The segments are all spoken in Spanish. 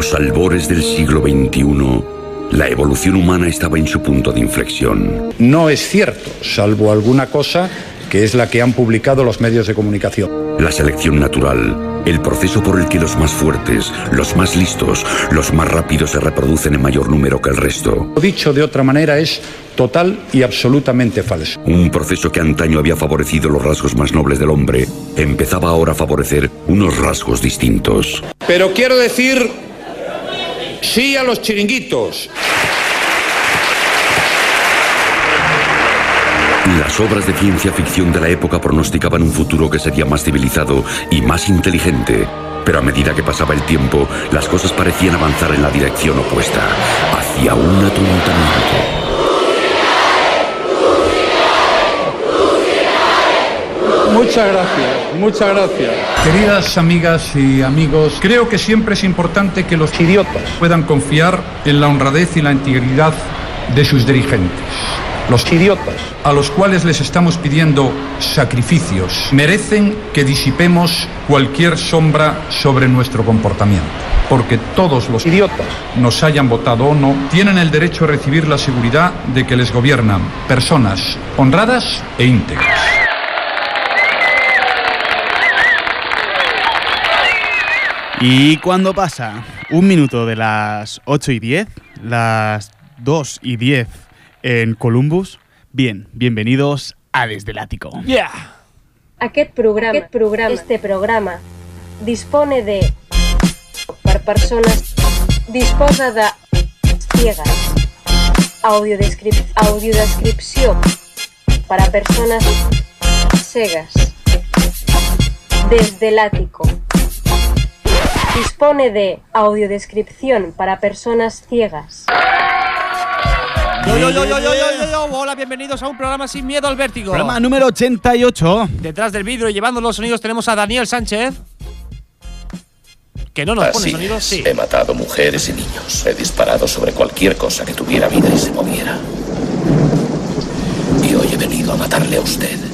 los albores del siglo XXI, la evolución humana estaba en su punto de inflexión. No es cierto, salvo alguna cosa que es la que han publicado los medios de comunicación. La selección natural, el proceso por el que los más fuertes, los más listos, los más rápidos se reproducen en mayor número que el resto. Dicho de otra manera, es total y absolutamente falso. Un proceso que antaño había favorecido los rasgos más nobles del hombre, empezaba ahora a favorecer unos rasgos distintos. Pero quiero decir sí a los chiringuitos. Las obras de ciencia ficción de la época pronosticaban un futuro que sería más civilizado y más inteligente. Pero a medida que pasaba el tiempo, las cosas parecían avanzar en la dirección opuesta, hacia un atontamiento. Muchas gracias, muchas gracias. Queridas amigas y amigos, creo que siempre es importante que los idiotas puedan confiar en la honradez y la integridad de sus dirigentes. Los idiotas, a los cuales les estamos pidiendo sacrificios, merecen que disipemos cualquier sombra sobre nuestro comportamiento. Porque todos los idiotas, nos hayan votado o no, tienen el derecho a recibir la seguridad de que les gobiernan personas honradas e íntegras. Y cuando pasa un minuto de las 8 y 10, las 2 y 10 en Columbus, bien, bienvenidos a Desde el Ático. Yeah. Aquest programa, aquest programa, este programa, dispone de... per persones... disposa de... ciegas. Audiodescrip audiodescripció para personas cegas. Desde el ático. Dispone de audiodescripción para personas ciegas. Yo, yo, yo, yo, yo, yo, yo, yo. Hola, bienvenidos a un programa sin miedo al vértigo. Programa número 88. Detrás del vidrio y llevando los sonidos tenemos a Daniel Sánchez. Que no nos pone sonidos, sí. He matado mujeres y niños. He disparado sobre cualquier cosa que tuviera vida y se moviera. Y hoy he venido a matarle a usted.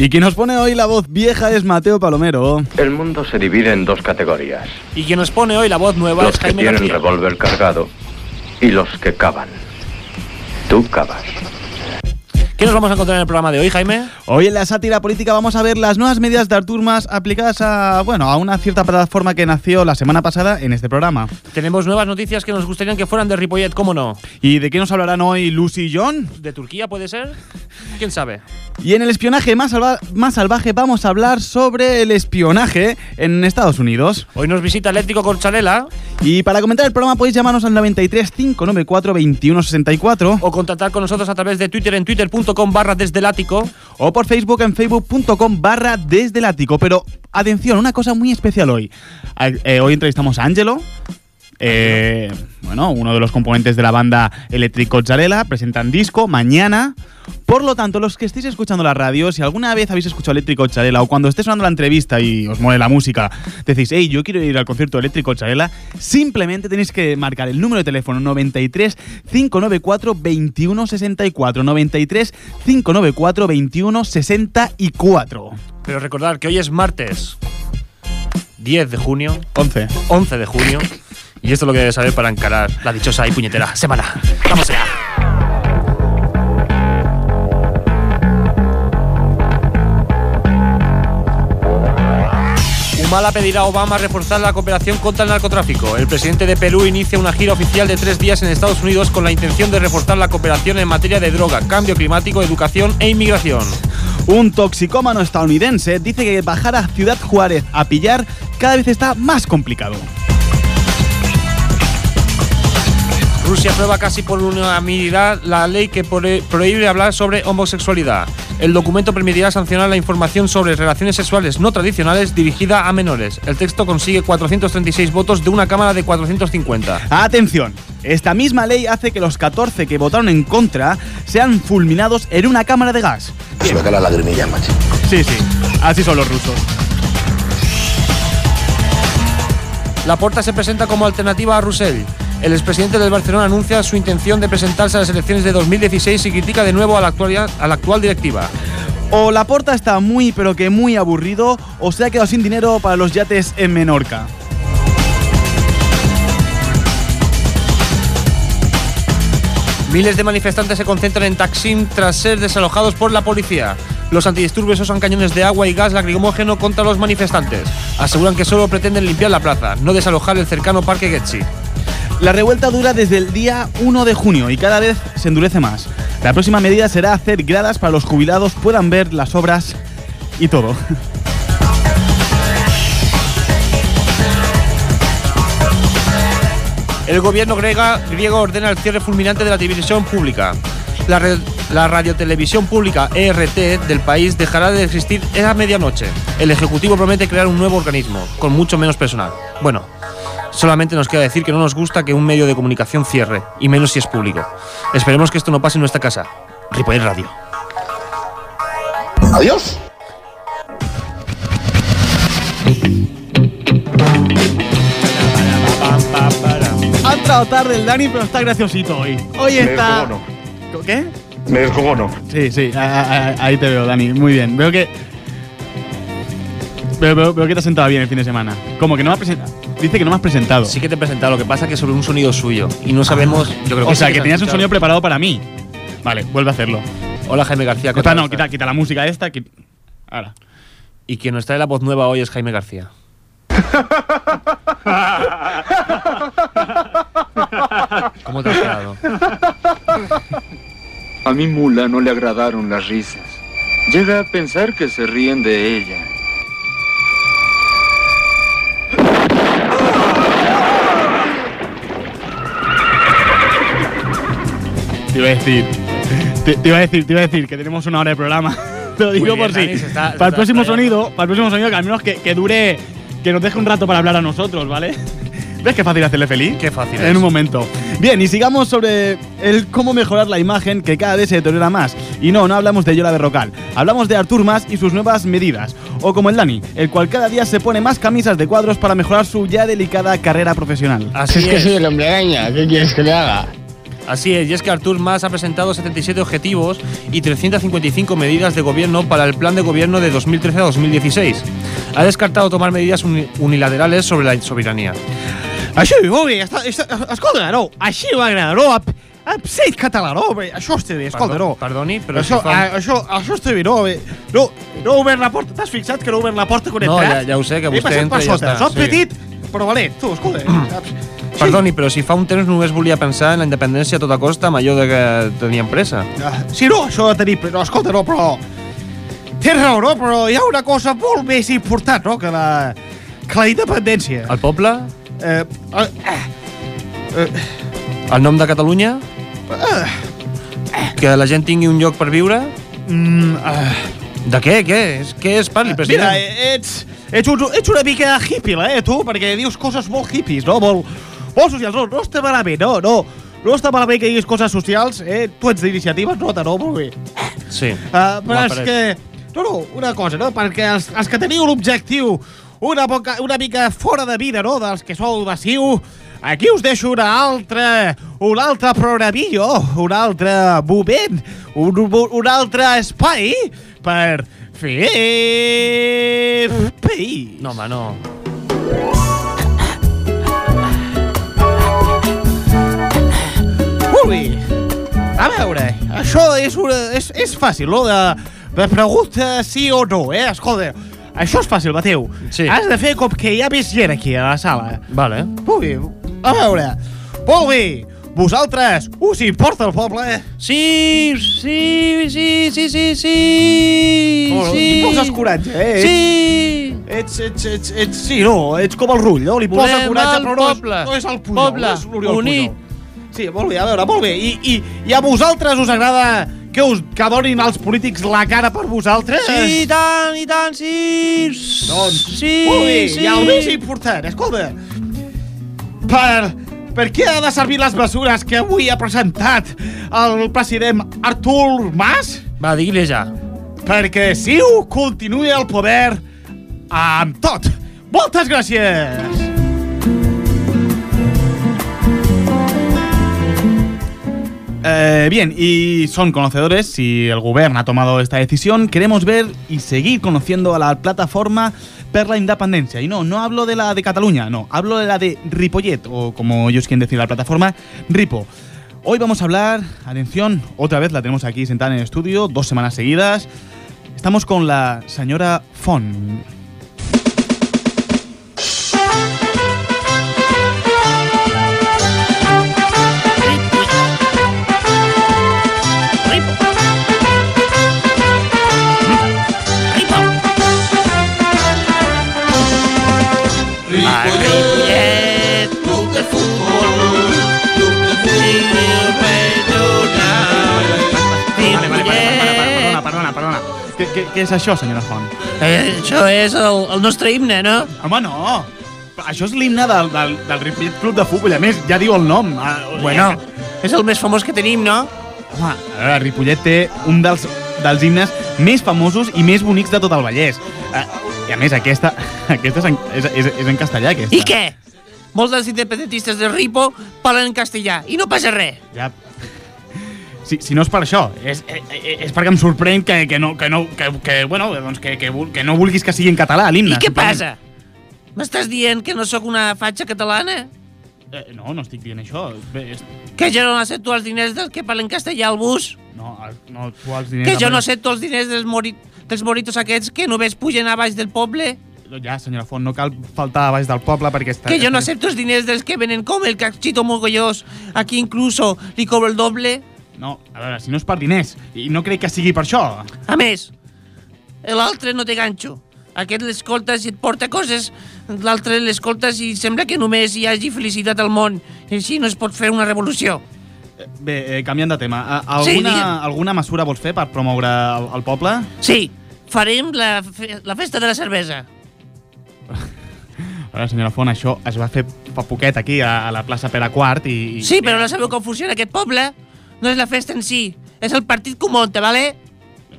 Y quien nos pone hoy la voz vieja es Mateo Palomero. El mundo se divide en dos categorías. Y quien nos pone hoy la voz nueva Los es que Jaime tienen García. revólver cargado y los que cavan. Tú cavas. ¿Qué nos vamos a encontrar en el programa de hoy, Jaime? Hoy en la sátira política vamos a ver las nuevas medidas de Artur Mas aplicadas a, bueno, a una cierta plataforma que nació la semana pasada en este programa. Tenemos nuevas noticias que nos gustarían que fueran de Ripollet, ¿cómo no? ¿Y de qué nos hablarán hoy Lucy y John? ¿De Turquía puede ser? ¿Quién sabe? Y en el espionaje más, salva- más salvaje vamos a hablar sobre el espionaje en Estados Unidos. Hoy nos visita Eléctrico Corchalela Y para comentar el programa podéis llamarnos al 93 594 2164 o contactar con nosotros a través de Twitter en twitter.com barra desde el ático. o por Facebook en facebook.com barra desde el ático. Pero atención, una cosa muy especial hoy. A- eh, hoy entrevistamos a Angelo. Eh, bueno, uno de los componentes de la banda Electric Zarela, presentan disco mañana. Por lo tanto, los que estéis escuchando la radio, si alguna vez habéis escuchado Electric Zarela o cuando esté sonando la entrevista y os mueve la música, decís, hey, yo quiero ir al concierto de Electric Zarela, simplemente tenéis que marcar el número de teléfono 93 594 2164. 93 594 2164. Pero recordad que hoy es martes 10 de junio, 11. 11 de junio. Y esto es lo que debes saber para encarar la dichosa y puñetera semana. ¡Vamos allá! Humala pedirá a Obama reforzar la cooperación contra el narcotráfico. El presidente de Perú inicia una gira oficial de tres días en Estados Unidos con la intención de reforzar la cooperación en materia de droga, cambio climático, educación e inmigración. Un toxicómano estadounidense dice que bajar a Ciudad Juárez a pillar cada vez está más complicado. Rusia aprueba casi por unanimidad la ley que prohí- prohíbe hablar sobre homosexualidad. El documento permitirá sancionar la información sobre relaciones sexuales no tradicionales dirigida a menores. El texto consigue 436 votos de una Cámara de 450. Atención, esta misma ley hace que los 14 que votaron en contra sean fulminados en una cámara de gas. Se me cae la lagrimilla, macho. Sí, sí, así son los rusos. La Porta se presenta como alternativa a Roussel. El expresidente del Barcelona anuncia su intención de presentarse a las elecciones de 2016 y critica de nuevo a la, actual directiva. O la porta está muy pero que muy aburrido o se ha quedado sin dinero para los yates en Menorca. Miles de manifestantes se concentran en Taksim tras ser desalojados por la policía. Los antidisturbios usan cañones de agua y gas lacrimógeno contra los manifestantes. Aseguran que solo pretenden limpiar la plaza, no desalojar el cercano parque Getsi. La revuelta dura desde el día 1 de junio y cada vez se endurece más. La próxima medida será hacer gradas para los jubilados puedan ver las obras y todo. El gobierno griego ordena el cierre fulminante de la televisión pública. La, la radiotelevisión pública ERT del país dejará de existir a medianoche. El Ejecutivo promete crear un nuevo organismo, con mucho menos personal. Bueno, solamente nos queda decir que no nos gusta que un medio de comunicación cierre, y menos si es público. Esperemos que esto no pase en nuestra casa. Ripoll Radio. Adiós. Ha entrado tarde el Dani, pero está graciosito hoy. Hoy está. ¿Qué? Me descojono. Sí, sí, ahí te veo, Dani. Muy bien. Veo que. Veo, veo- veo que te has sentado bien el fin de semana. Como que no me has presentado. Dice que no me has presentado. Sí que te he presentado, lo que pasa que sobre un sonido suyo. Y no sabemos. Yo creo que o sea, que se tenías un sonido preparado para mí. Vale, vuelve a hacerlo. Hola Jaime García. ¿qué Quita, tal no, quita, quita la música esta. qui- Ahora. Y quien nos trae la voz nueva hoy es Jaime García. ¿Cómo te has quedado? A mi mula no le agradaron las risas. Llega a pensar que se ríen de ella. Te iba a decir. Te, te iba a decir, te iba a decir que tenemos una hora de programa. Te lo digo bien, por si. Se para el próximo sonido, para el próximo sonido, que al menos que, que dure. Que nos deje un rato para hablar a nosotros, ¿vale? ¿Ves qué fácil hacerle feliz? Qué fácil En es. un momento. Bien, y sigamos sobre el cómo mejorar la imagen que cada vez se deteriora más. Y no, no hablamos de Yola Berrocal. Hablamos de Artur Mas y sus nuevas medidas. O como el Dani, el cual cada día se pone más camisas de cuadros para mejorar su ya delicada carrera profesional. Así es. el hombre araña, ¿qué quieres que le haga? Así es, y es que Artur Mas ha presentado 77 objetivos y 355 medidas de gobierno para el plan de gobierno de 2013 a 2016. Ha descartado tomar medidas uni- unilaterales sobre la soberanía. Així, molt bé, està, està, escolta, no, així m'agrada, no? Absent català, no? Bé, Això està bé, escolta, no? Perdoni, però Això, si fa... a, això, això està bé, no? Bé, No, no ha obert la porta, t'has fixat que no ha obert la porta quan he No, entrat? ja- ja ho sé, que He vostè entra i ja està, Soc sí. petit, però valent, tu, escolta. saps? Perdoni, però si fa un temps només volia pensar en la independència a tota costa amb allò de que teníem pressa. Ah, Sí, no, això de tenir... No, escolta, no, però... Tens raó, no? Però hi ha una cosa molt més important, no? Que la, que la independència. El poble? Eh, eh, eh, El nom de Catalunya? eh, Que la gent tingui un lloc per viure? mm, eh. De què? Què? És- Què és? Parli, president. Mira, eh, ets, ets, un, ets una mica hippie, eh, tu? Perquè dius coses molt hippies, no? Molt, molt socials. No, no està malament, no, no. No està malament que diguis coses socials, eh? Tu ets d'iniciativa, es nota, no? Molt bé. Sí. Uh, però és que... No, no, una cosa, no? Perquè els, els que teniu l'objectiu una, poca, una mica fora de vida, no? Dels que sou de aquí us deixo una altra, un altre programillo, un altre moment, un, un, un altre espai per fer país. No, home, no. Bé. A veure, això és, una, és, és fàcil, no? De, de pregunta sí o no, eh? Escolta, això és fàcil, Mateu. Sí. Has de fer com que hi ha més gent aquí a la sala. Vale. Bé. A veure, molt bé. Vosaltres, us importa el poble? Sí, sí, sí, sí, sí, sí. No, sí. Li poses coratge, eh? Sí. Ets, ets, ets, ets, sí, no, ets com el rull, no? Li posa Volem coratge, però no és, no és el Pujol, Poble no és l'Oriol unit. Sí, molt bé, a veure, molt bé. I, i, I a vosaltres us agrada que us que donin els polítics la cara per vosaltres? Sí, i tant, i tant, sí. Doncs, sí, molt bé, sí. i el més important, escolta, per, per què ha de servir les mesures que avui ha presentat el president Artur Mas? Va, digui-li ja. Perquè Siu continuï al poder amb tot. Moltes gràcies! Eh, bien, y son conocedores, si el gobierno ha tomado esta decisión, queremos ver y seguir conociendo a la plataforma per la independencia. Y no, no hablo de la de Cataluña, no, hablo de la de Ripollet, o como ellos quieren decir la plataforma, Ripo. Hoy vamos a hablar, atención, otra vez la tenemos aquí sentada en el estudio, dos semanas seguidas. Estamos con la señora Fon. Què, què, és això, senyora Font? Eh, això és el, el nostre himne, no? Home, no! Això és l'himne del, del, del Ripollet Club de Futbol, a més, ja diu el nom. Ah, Bueno, és el més famós que tenim, no? Home, a veure, Ripollet té un dels, dels himnes més famosos i més bonics de tot el Vallès. Eh, I a més, aquesta, aquesta és, en, és, és, és en castellà, aquesta. I què? Molts dels independentistes de Ripo parlen en castellà i no passa res. Ja. Si, si no és per això, és, és, és perquè em sorprèn que, que, no, que, no, que, que, bueno, doncs que, que, que no vulguis que sigui en català, l'himne. I què passa? M'estàs dient que no sóc una fatxa catalana? Eh, no, no estic dient això. Bé, és, Que jo no accepto els diners dels que parlen castellà al bus? no, no, tu els diners... Que jo no accepto els diners dels, mori dels moritos aquests que només pugen a baix del poble? Ja, senyora Font, no cal faltar a baix del poble perquè està... Que jo no accepto els diners dels que venen com el cachito mogollós. Aquí incluso li cobro el doble. No, a veure, si no és per diners, i no crec que sigui per això. A més, l'altre no té ganxo. Aquest l'escoltes i et porta coses, l'altre l'escoltes i sembla que només hi hagi felicitat al món. I així no es pot fer una revolució. Bé, eh, canviant de tema, a- Sí, alguna, digue'm. alguna mesura vols fer per promoure el, el poble? Sí, farem la, fe la festa de la cervesa. A veure, senyora Font, això es va fer fa poquet aquí, a, a la plaça Pere Quart, i... i Sí, però no sabeu com funciona aquest poble? No és la festa en si, és el partit que ho munta, vale?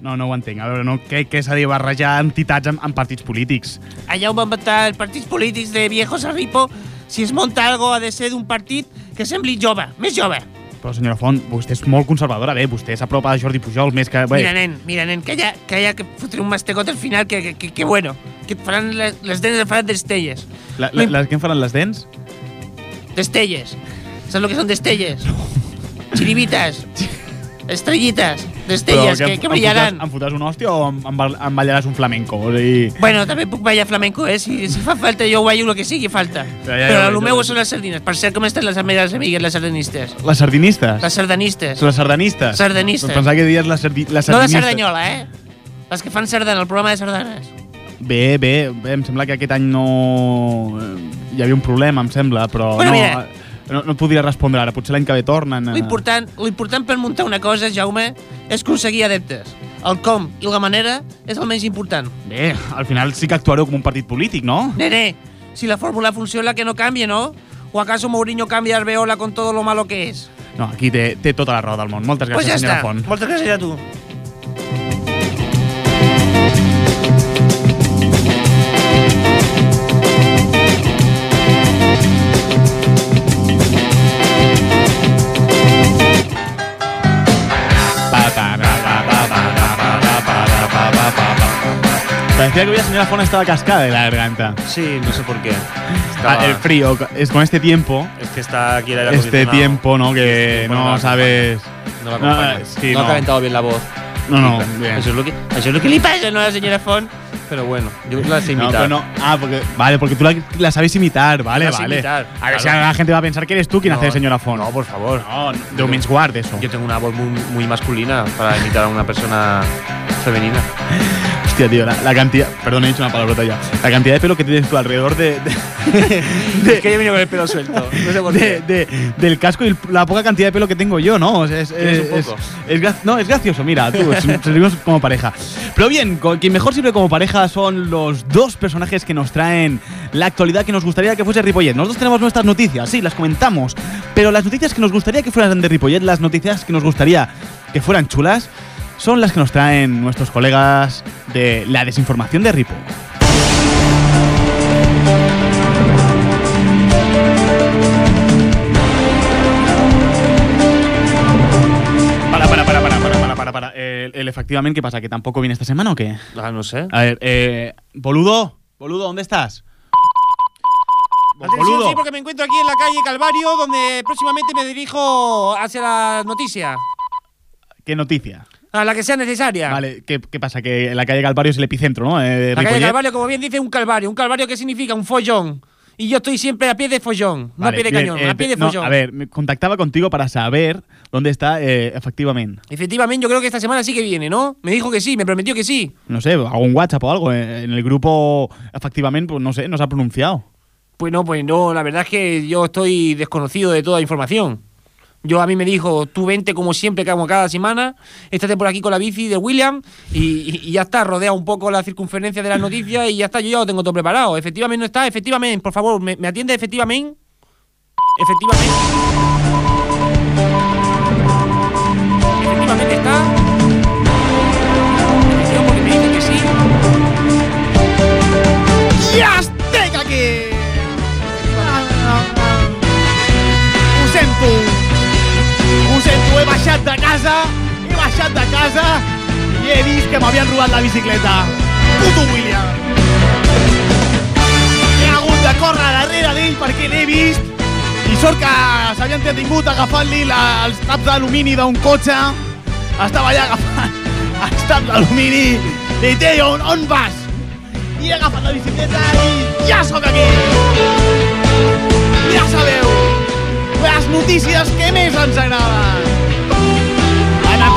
No, no ho entenc. A veure, no crec que s'ha de barrejar entitats amb, amb partits polítics. Allà ho van inventar els partits polítics de viejos a Ripo. Si es monta algo ha de ser d'un partit que sembli jove, més jove. Però, senyora Font, vostè és molt conservadora, bé, vostè s'apropa a Jordi Pujol més que... Bé, Mira, nen, mira, nen, que ja que, ja que fotré un mastegot al final que, que, que, que bueno, que et faran les, les dents et faran d'estelles. la, la, la, què em faran les dents? D'estelles. Saps el que són d'estelles? Chiribitas. Estrellitas. D'estelles, que, que brillaran. fotràs- Em fotràs un hòstia o em, em, bal- em ballaràs un flamenco? O sigui... Bueno, també puc ballar flamenco, eh? Si, si fa falta, jo ballo el que sigui falta. Ja, ja, Però ja, el ja, meu ja. són les sardines. Per cert, com estan les meves amigues, les sardanistes? Les sardinistes? Les sardanistes. Les sardanistes? Sardanistes. Doncs pensava que diries les, sardi les No de sardinistes. Cerdanyola, eh? Les que fan sardana, el programa de sardanes. Bé, bé, bé, em sembla que aquest any no... eh, Hi havia un problema, em sembla, però Bueno, no, mira. No, no et podria respondre ara. Potser l'any que ve tornen. eh. L'important l'important per muntar una cosa, Jaume, és aconseguir adeptes. El com i la manera és el més important. Bé, al final sí que actuareu com un partit polític, no? Nene, si la fórmula funciona, que no cambie, ¿no? ¿O acaso Mourinho cambia Arbeola con todo lo malo que es? No, aquí té, té tota la raó del món. Moltes Pues gràcies, ja senyora està. Font. Moltes gràcies a tu. Parecía que la señora Font estaba cascada de la garganta. Sí, no sé por qué. Ah, el frío, es con este tiempo. Es que está aquí el aire Este acondicionado. tiempo, ¿no? Que no sabes. No la acompaña. sí, no, ha calentado bien la voz. No, no, Eso bien. es lo que, eso es lo que le pasa, ¿no? A la señora Font. Pero bueno, yo la sé No, imitar. pero no. Ah, porque, vale, porque tú la, sabes imitar, vale, sé vale. imitar, a ver si claro. la gente va a pensar que eres tú quien No, hace de señora Font. No, por favor. No, de un guard eso. Yo tengo una voz muy, muy masculina para imitar a una persona femenina. Hostia, tío, la, la cantidad. Perdón, he dicho una palabrota ya. La cantidad de pelo que tienes tú alrededor de. de- es que yo venido con el pelo suelto. No sé por de- qué. de- del casco y la poca cantidad de pelo que tengo yo, ¿no? O sea, es, es- un poco. es no, es gracioso, mira, tú, servimos como pareja. Pero bien, quien mejor sirve como pareja son los dos personajes que nos traen la actualidad que nos gustaría que fuese Ripollet. Nosotros tenemos nuestras noticias, sí, las comentamos, pero las noticias que nos gustaría que fueran de Ripollet, las noticias que nos gustaría que fueran chulas, son las que nos traen nuestros colegas de la desinformación de Ripo. Para, para, para, para, para, para, para, para. El, el efectivamente, ¿qué pasa? ¿Que tampoco viene esta semana o qué? Ah, no sé. A ver, eh, boludo, boludo, ¿dónde estás? Atención, boludo. sí, porque me encuentro aquí en la calle Calvario, donde próximamente me dirijo hacia la noticia. ¿Qué noticia? A la que sea necesaria. Vale, ¿qué, qué pasa? Que la calle Calvario es el epicentro, ¿no? Eh, La calle. Calvario, como bien dice, un calvario. ¿Un calvario qué significa? Un follón. Y yo estoy siempre a pie de follón, no a pie de cañón, eh, a pie de no, follón. a ver, me contactaba contigo para saber dónde está eh, efectivamente. Efectivamente, yo creo que esta semana sí que viene, ¿no? Me dijo que sí, me prometió que sí. No sé, algún WhatsApp o algo. En el grupo, efectivamente, pues no sé, no se ha pronunciado. Pues no, pues no, la verdad es que yo estoy desconocido de toda información. Yo a mí me dijo, tú vente como siempre, como cada semana, estate por aquí con la bici de William y, ya está, rodea un poco la circunferencia de las noticias y ya está, yo ya lo tengo todo preparado. Efectivamente no está, efectivamente, por favor, ¿me, atiende efectivamente? Efectivamente. Efectivamente está. Porque me dice que sí. Ja estic baixat de casa, he baixat de casa i he vist que m'havien robat la bicicleta. Puto William! He hagut de córrer darrere d'ell perquè l'he vist i sort que s'havien entretingut agafant-li els taps d'alumini d'un cotxe. Estava allà agafant els taps d'alumini i tio, on, on vas? i he agafat la bicicleta i ja sóc aquí! Ja sabeu, les notícies que més ens agraden!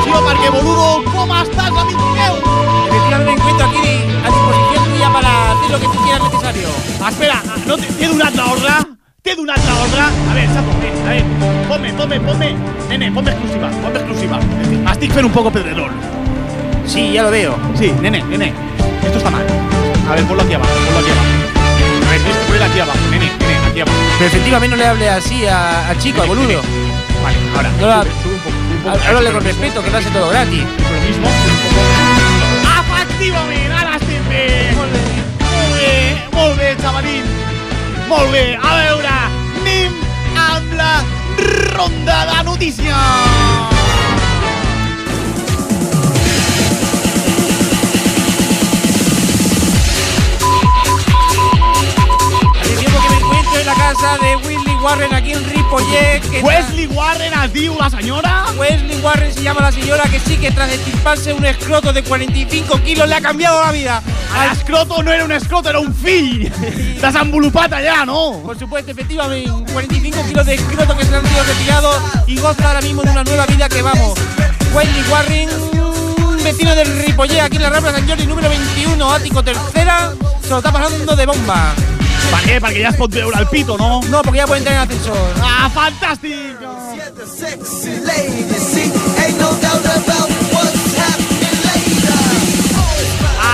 Atenció perquè, boludo, com estàs, amic meu? Encuentro aquí a disposición tuya para hacer lo que tú quieras necesario. Espera, no t'he t'he donat l'ordre? T'he donat l'ordre? A veure, Chapo, ven, a ver, ponme, ponme, ponme, nene, ponme exclusiva, ponme exclusiva. Estic fent un poco pedrerol. Sí, ya lo veo. Sí, nene, nene, esto está mal. A ver, ponlo aquí abajo, ponlo aquí abajo. A ver, poner aquí abajo, nene, nene, aquí abajo. Pero efectivamente no le hable así a, a chico, al boludo. Vale, ahora, la- sube, sube un poco, sube un poco. Háblale con respeto, que lo hace todo gratis. Lo mismo, un poco. Efectivament, ara estem bé! Molt bé. Molt bé, molt bé, xavalín. Molt bé, a veure, anem amb la ronda de notícies. La casa de Wesley Warren aquí en Ripollet. que Wesley Warren es diu la senyora? Wesley Warren se llama la señora que sí que tras estirparse un escroto de 45 kilos le ha cambiado la vida. L'escroto no era un escroto, era un fill desenvolupat allà, no? Por supuesto, efectivamente, 45 kilos de escroto que se le han sido retirados y goza ahora mismo de una nueva vida que vamos. Wesley Warren, vecino del Ripollet, aquí en la Rambla San Jordi, número 21, ático tercera, se lo está pasando de bomba. Per què? Perquè ja es pot veure el pito, no? No, porque ya puede entrar en ascensor. Ah, fantàstic!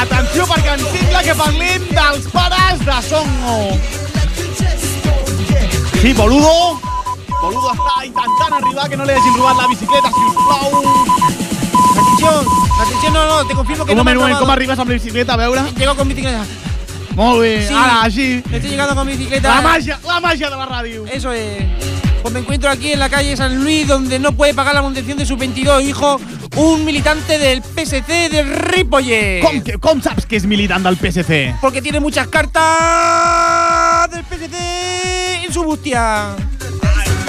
Atenció, perquè em sembla que parlem dels pares de Songo. Sí, boludo. Boludo està intentant arribar que no li hagin robat la bicicleta, si us plau. Atención, atención, no, no, te confirmo que Un no me moment, un han moment, com robado. arribes amb la bicicleta, a veure? Llego con bicicleta. Molt bé, Sí, ara, així. Estoy llegando con bicicleta. La màgia, la màgia de la ràdio. Eso es. Pues me encuentro aquí en la calle San Luis, donde no puede pagar la manutención de sus 22 hijos, un militante del PSC de Ripollet. Que, com saps que és militant del PSC? Porque tiene muchas cartas del PSC en su bustia.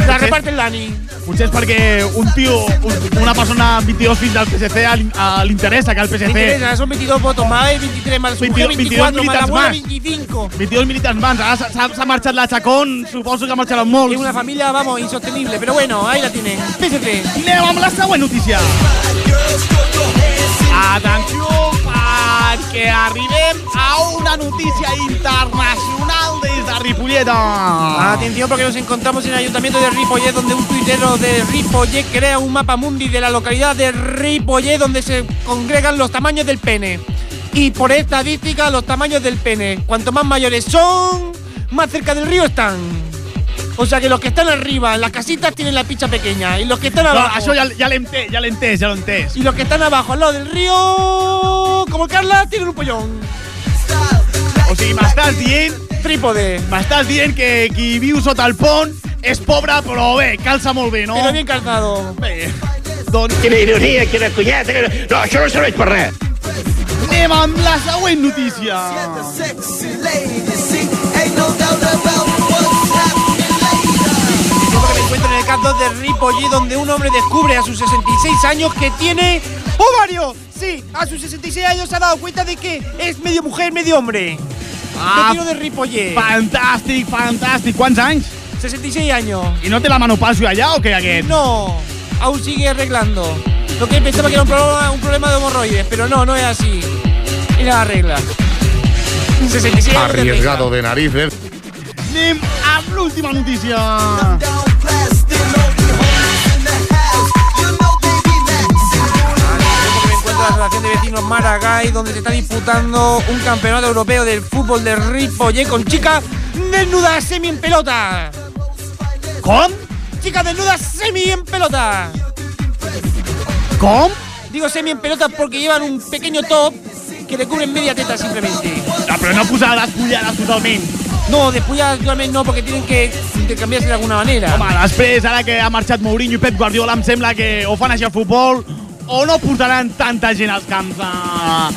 La reparte el Dani. Potser és perquè un tio, un, una persona amb 22 fills del PSC a l'in- a- li interessa que el PSC... interesa, son 22 votos más, eh, 23 más, su 22 mujer 24 más, la militants abuela más. 25. 22 militants mans, ara s'ha- marxat la Chacón, suposo que marxaran molts. Es una familia, vamos, insostenible, pero bueno, ahí la tienen. PSC. Anem amb la següent notícia. Atenció, perquè arribem a una notícia internacional des de Ripolleta. Atención porque nos encontramos en el ayuntamiento de Ripollet donde un tuitero de Ripollet crea un mapa mundi de la localidad de Ripollet donde se congregan los tamaños del pene. Y por estadística los tamaños del pene, cuanto más mayores son, más cerca del río están. O sea que los que están arriba en las casitas tienen la picha pequeña y los que están No, abajo l'he entès, ja l'he entès, ja l'he entès. y los que están abajo al lado del río como Carla tienen un pollón. O sigui, m'estàs dient... Trípode. M'estàs dient que qui viu sota el pont és pobre, però bé, calça molt bé, no? Pero bien calzado. Bé, doncs Quina ironia, quina cunyeta. quina- No, això no serveix per res. anem amb la següent notícia. Mercado de Ripollet donde un hombre descubre a sus 66 años que tiene ovario. Sí, a sus 66 años se ha dado cuenta de que es medio mujer, medio hombre. Ah, Vecino de Ripollet. Fantàstic, fantàstic. Quants anys? 66 años. ¿Y no te la menopausia allá o qué, aquest? No, aún sigue arreglando. Lo que pensaba que era un problema, un problema de hemorroides, pero no, no es así. Y la arregla. 66 años de Arriesgado de narices. Anem amb l'última notícia. La Asociación de Vecinos Maragall, donde se está disputando un campeonato europeo del fútbol de Ripollet con chicas desnudas semi en pelota. ¿Con? Chicas desnudas semi en pelota. ¿Con? Digo semi en pelota porque llevan un pequeño top que le cubren media teta simplemente. Ah, però no posar despullades totalment. No, despulladas actualmente no, porque tienen que intercambiarse de alguna manera. Home, després, ara que ha marxat Mourinho i Pep Guardiola, em sembla que o fan així al futbol o no portaran tanta gent als camps. Ah.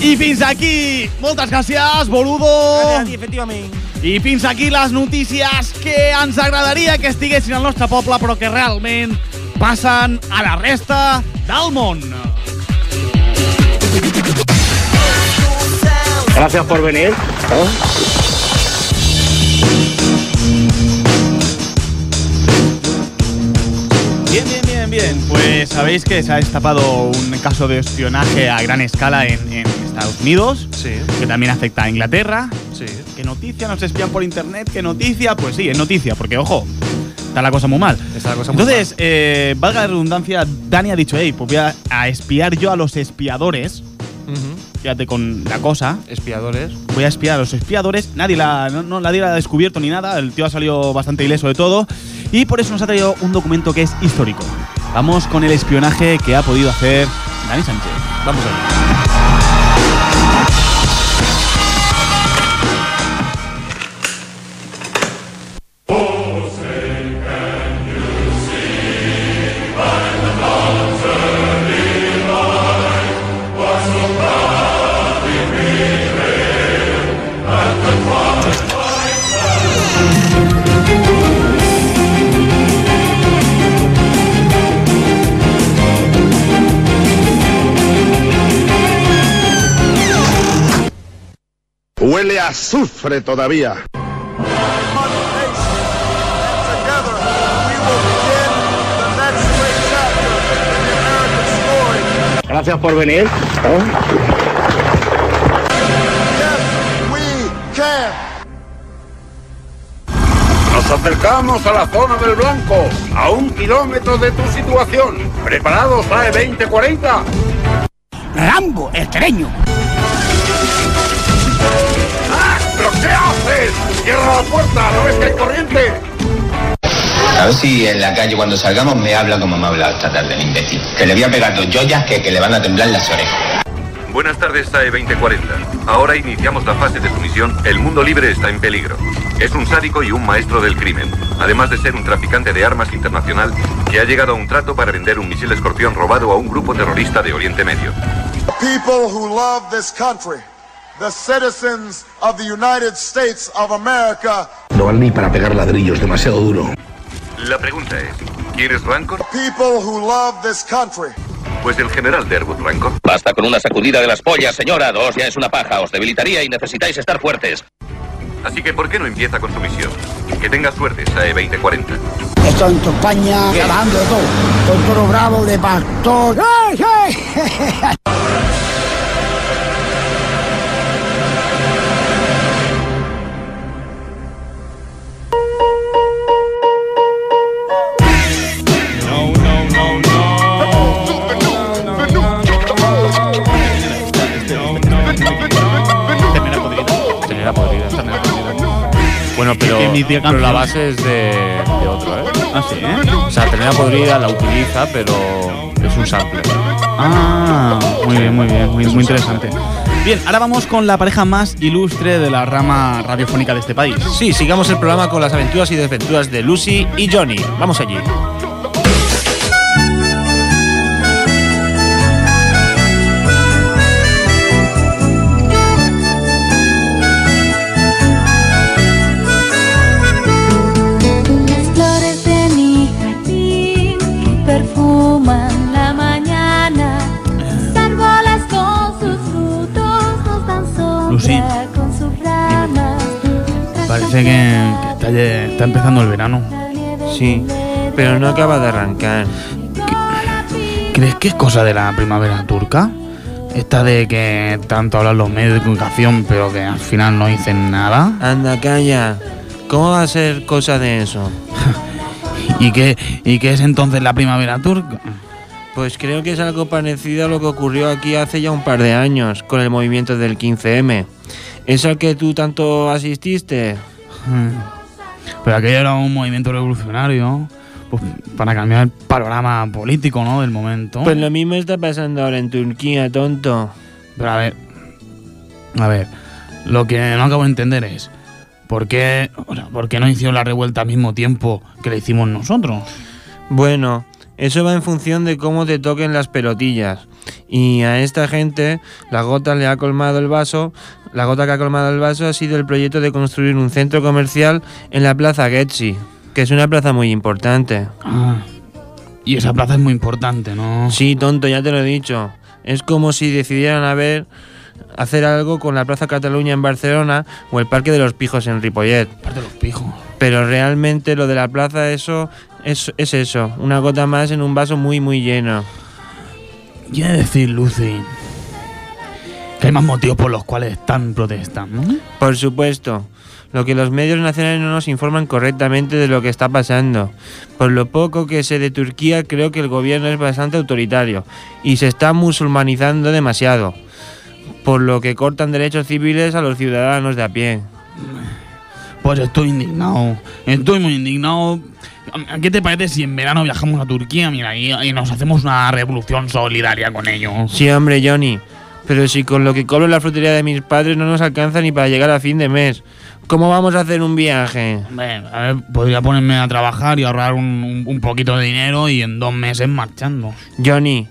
I fins aquí, moltes gràcies, boludo. Gràcies a ti, efectivament. I fins aquí les notícies que ens agradaria que estiguessin al nostre poble, però que realment passen a la resta del món. Gracias por venir. Bien, bien. Pues sabéis que se ha destapado un caso de espionaje a gran escala en, en Estados Unidos, Sí, que también afecta a Inglaterra. sí. ¿Qué noticia? ¿Nos espían por internet? ¿Qué noticia? Pues sí, es noticia, porque ojo, está la cosa muy mal. Está la cosa muy Entonces, eh, valga la redundancia, Dani ha dicho, hey, pues voy a, a espiar yo a los espiadores. Fíjate con la cosa. Espiadores. Voy a espiar a los espiadores. Nadie la, no, no, nadie la ha descubierto ni nada. El tío ha salido bastante ileso de todo. Y por eso nos ha traído un documento que es histórico. Vamos con el espionaje que ha podido hacer Dani Sánchez. Vamos allá. A azufre todavía. Gracias por venir. Nos acercamos a la zona del blanco, a un kilómetro de tu situación. ¿Preparados, AE 2040? Rambo, el ¡Cierra la puerta! ¿No ves que hay corriente? A ver si en la calle cuando salgamos me habla como me ha hablado esta tarde el imbécil. Que le voy a pegar dos joyas que, que le van a temblar las orejas. Buenas tardes, SAE 2040. Ahora iniciamos la fase de su misión El mundo libre está en peligro. Es un sádico y un maestro del crimen, además de ser un traficante de armas internacional que ha llegado a un trato para vender un misil escorpión robado a un grupo terrorista de Oriente Medio. People who love this country, the citizens of the United States of America, No vale ni para pegar ladrillos, demasiado duro. La pregunta es, ¿quién es Rancor? people who love this country. Pues el general Derwood Rancor. Basta con una sacudida de las pollas, señora. Dos ya es una paja. Os debilitaría y necesitáis estar fuertes. Así que, ¿por qué no empieza con su misión? Que tenga suerte, SAE 2040. Estoy en tu España grabando de todo. Con toro bravo de pastor. ¡Ay, ay! Pero, la base es de, de otro, ¿eh? Ah, sí, ¿eh? O sea, ternera podrida la utiliza, pero es un sample. Ah, muy bien, muy bien, muy, muy interesante. Bien, ahora vamos con la pareja más ilustre de la rama radiofónica de este país. Sí, sigamos el programa con las aventuras y desventuras de Lucy y Johnny. Vamos allí. Parece que, que está, lle- está empezando el verano. Sí, pero no acaba de arrancar. ¿Crees que es cosa de la primavera turca? Esta de que tanto hablan los medios de comunicación, pero que al final no dicen nada. Anda, calla. ¿Cómo va a ser cosa de eso? ¿Y qué, ¿Y qué es entonces la primavera turca? Pues creo que es algo parecido a lo que ocurrió aquí hace ya un par de años con el movimiento del 15M. ¿Es al que tú tanto asististe? Hmm. Pero aquello era un movimiento revolucionario pues, para cambiar el panorama político ¿no? del momento. Pues lo mismo está pasando ahora en Turquía, tonto. Pero a ver, a ver, lo que no acabo de entender es ¿por qué, o sea, ¿por qué no hicieron la revuelta al mismo tiempo que la hicimos nosotros? Bueno, eso va en función de cómo te toquen las pelotillas. Y a esta gente, la gota le ha colmado el vaso. La gota que ha colmado el vaso ha sido el proyecto de construir un centro comercial en la plaza Getzi, que es una plaza muy importante. Ah, y esa plaza es muy importante, ¿no? Sí, tonto, ya te lo he dicho. Es como si decidieran hacer algo con la Plaza Cataluña en Barcelona o el Parque de los Pijos en Ripollet. Parque de los Pijos. Pero realmente lo de la plaza, eso es, es eso, una gota más en un vaso muy, muy lleno. Quiere decir, Lucy, que hay más motivos por los cuales están protestando. ¿no? Por supuesto. Lo que los medios nacionales no nos informan correctamente de lo que está pasando. Por lo poco que sé de Turquía, creo que el gobierno es bastante autoritario y se está musulmanizando demasiado. Por lo que cortan derechos civiles a los ciudadanos de a pie. Pues estoy indignado. Estoy muy indignado. ¿Qué te parece si en verano viajamos a Turquía mira, y, y nos hacemos una revolución solidaria con ellos? Sí, hombre, Johnny. Pero si con lo que cobro en la frutería de mis padres no nos alcanza ni para llegar a fin de mes. ¿Cómo vamos a hacer un viaje? Hombre, a ver, podría ponerme a trabajar y ahorrar un- un poquito de dinero y en dos meses marchando. Johnny,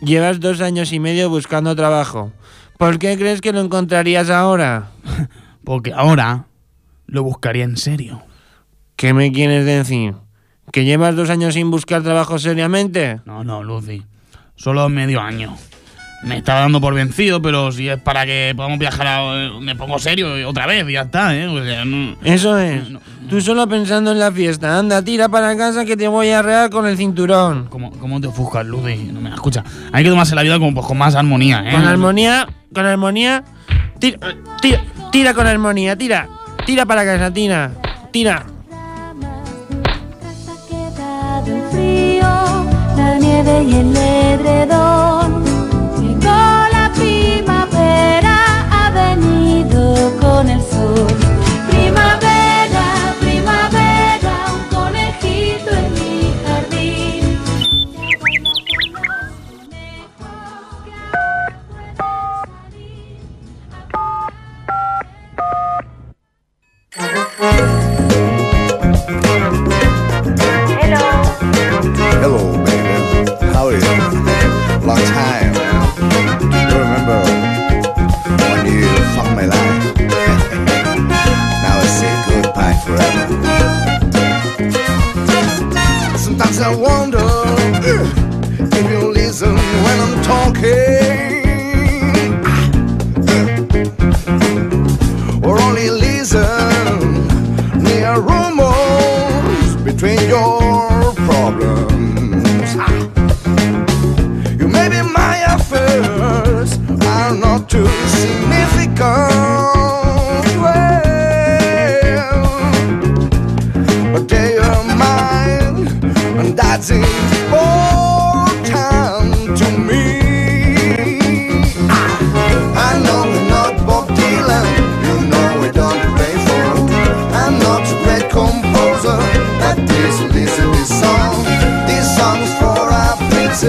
llevas dos años y medio buscando trabajo. ¿Por qué crees que lo encontrarías ahora? Porque ahora lo buscaría en serio. ¿Qué me quieres decir? ¿Que llevas dos años sin buscar trabajo seriamente? No, no, Lucy. Solo medio año. Me estaba dando por vencido, pero si es para que podamos viajar, a- me pongo serio otra vez y ya está, ¿eh? O sea, no- Eso es. Tú solo pensando en la fiesta. Anda, tira para casa que te voy a arrear con el cinturón. ¿Cómo, cómo te ofuscas, Lucy? No me escucha. Hay que tomarse la vida como, pues, con más armonía, ¿eh? Con armonía, con armonía. Tira, tira, tira con armonía, tira. Tira para casa, tira. Tira. la nieve y el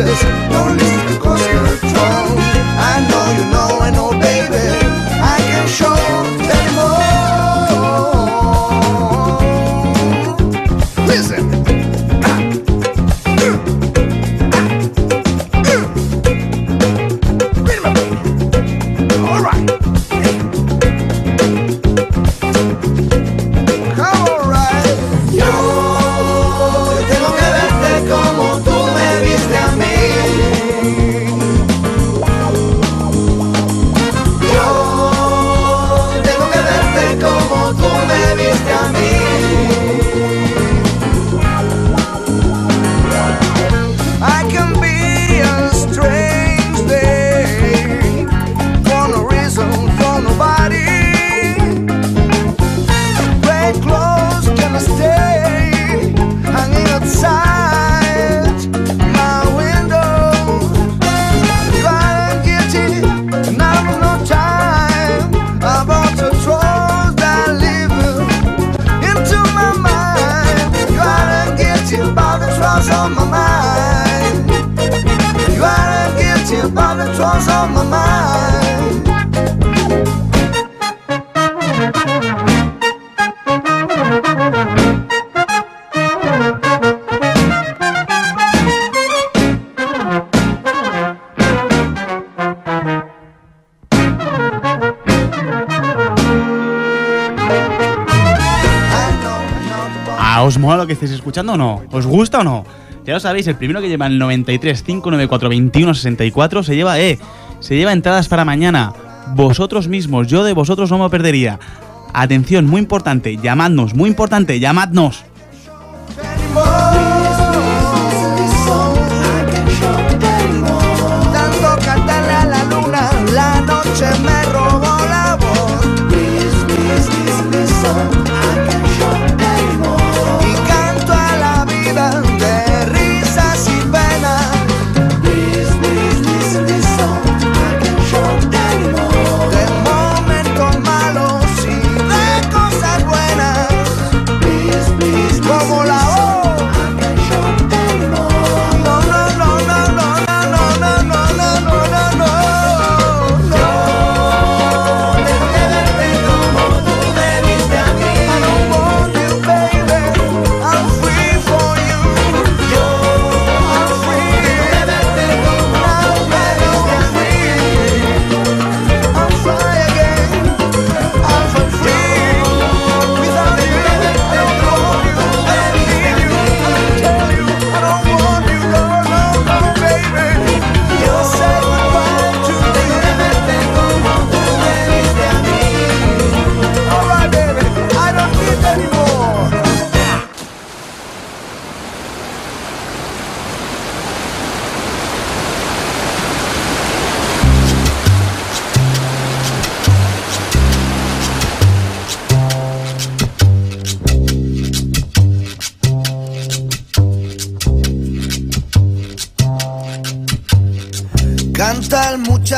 Don't listen the coast. ¿Os mola lo que estáis escuchando o no? ¿Os gusta o no? Ya lo sabéis, el primero que lleva el 93 594 21 64 se lleva, eh, se lleva entradas para mañana. Vosotros mismos, yo de vosotros no me perdería. Atención, muy importante, llamadnos, muy importante, llamadnos.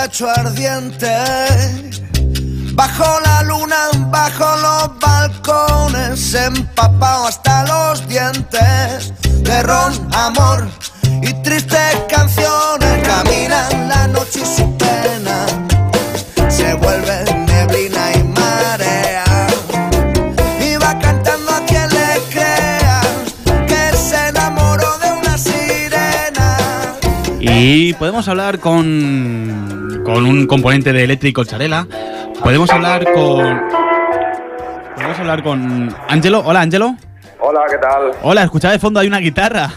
Muchacho ardiente. Bajo la luna, bajo los balcones, empapado hasta los dientes. De ron, amor y tristes canciones. Caminan la noche y su pena se vuelve neblina y marea. Y va cantando a quien le crea que se enamoró de una sirena. Y podemos hablar con, con un componente de Eléctrico Charela. Podemos hablar con. Podemos hablar con. Ángelo. Hola, Ángelo. Hola, ¿qué tal? Hola, escuchaba de fondo, hay una guitarra.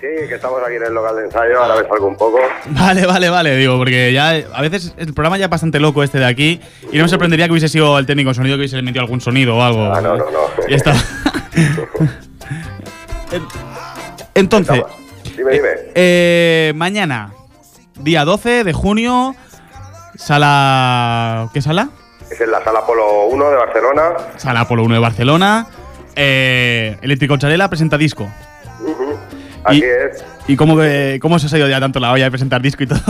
Sí, que estamos aquí en el local de ensayo, ahora me salgo un poco. Vale, vale, vale, digo, porque ya a veces el programa ya es bastante loco este de aquí y no me sorprendería que hubiese sido el técnico de sonido que hubiese metido algún sonido o algo. Ah, no, no, no. Y está. Entonces, Dime, dime. eh, mañana, día 12 de junio, sala. ¿Qué sala? Es en la sala Polo 1 de Barcelona. Sala Apolo 1 de Barcelona. Eh, Eléctrico Charela presenta disco. Así Y- es. ¿Y cómo, se ha ido ya tanto la olla de presentar disco y todo?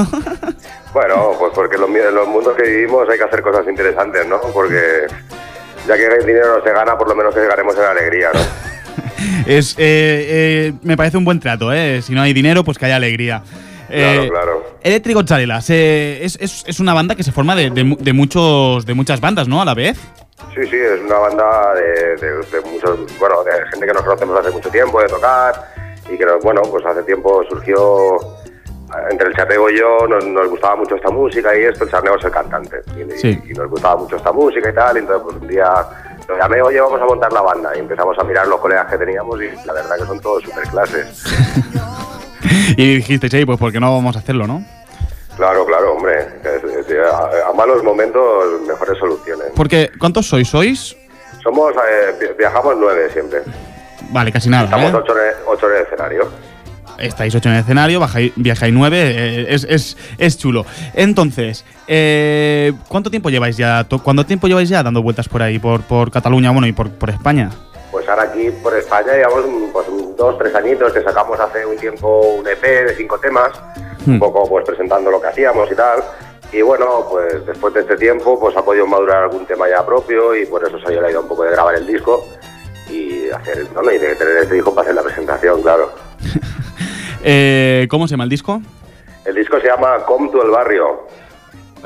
Bueno, pues porque en los, los mundos que vivimos hay que hacer cosas interesantes, ¿no? Porque ya que el dinero no se gana, por lo menos que ganemos en alegría, ¿no? es, eh, eh, me parece un buen trato, ¿eh? Si no hay dinero, pues que haya alegría. Claro, Eh, claro. Eléctrico Charela se- es, es- es una banda que se forma de, de de muchos, de muchas bandas, ¿no? A la vez. Sí, sí, es una banda de, muchos, bueno, de gente que nos conocemos hace mucho tiempo, de tocar, y que, nos- bueno, pues hace tiempo surgió, eh, entre el Charnego y yo, nos, nos gustaba mucho esta música y esto, el Charnego es el cantante, y, Sí. y nos gustaba mucho esta música y tal, y entonces pues un día lo llamé, oye, vamos a montar la banda, y empezamos a mirar los colegas que teníamos, y la verdad que son todos super clases. Y dijisteis, "Ey, pues ¿por qué no vamos a hacerlo, no? Claro, claro, hombre, a, a malos momentos, mejores soluciones. Porque, ¿cuántos sois? ¿Sois? Somos, eh, vi- viajamos nueve siempre. Vale, casi nada. Estamos ¿eh? ocho, en el- ocho en el escenario. Estáis ocho en el escenario, bajáis, viajáis nueve, eh, es, es, es chulo. Entonces, eh, ¿cuánto tiempo lleváis ya? to- ¿Cuánto tiempo lleváis ya dando vueltas por ahí, por, por Cataluña, bueno, y por, por España? Pues ahora aquí por España llevamos pues, dos, tres añitos que sacamos hace un tiempo un EP de cinco temas, un poco pues presentando lo que hacíamos y tal. Y bueno, pues después de este tiempo pues ha podido madurar algún tema ya propio y por eso salió la idea un poco de grabar el disco y hacer, bueno, y de tener este disco para hacer la presentación, claro. Eh, ¿Cómo se llama el disco? El disco se llama Com tu el barrio.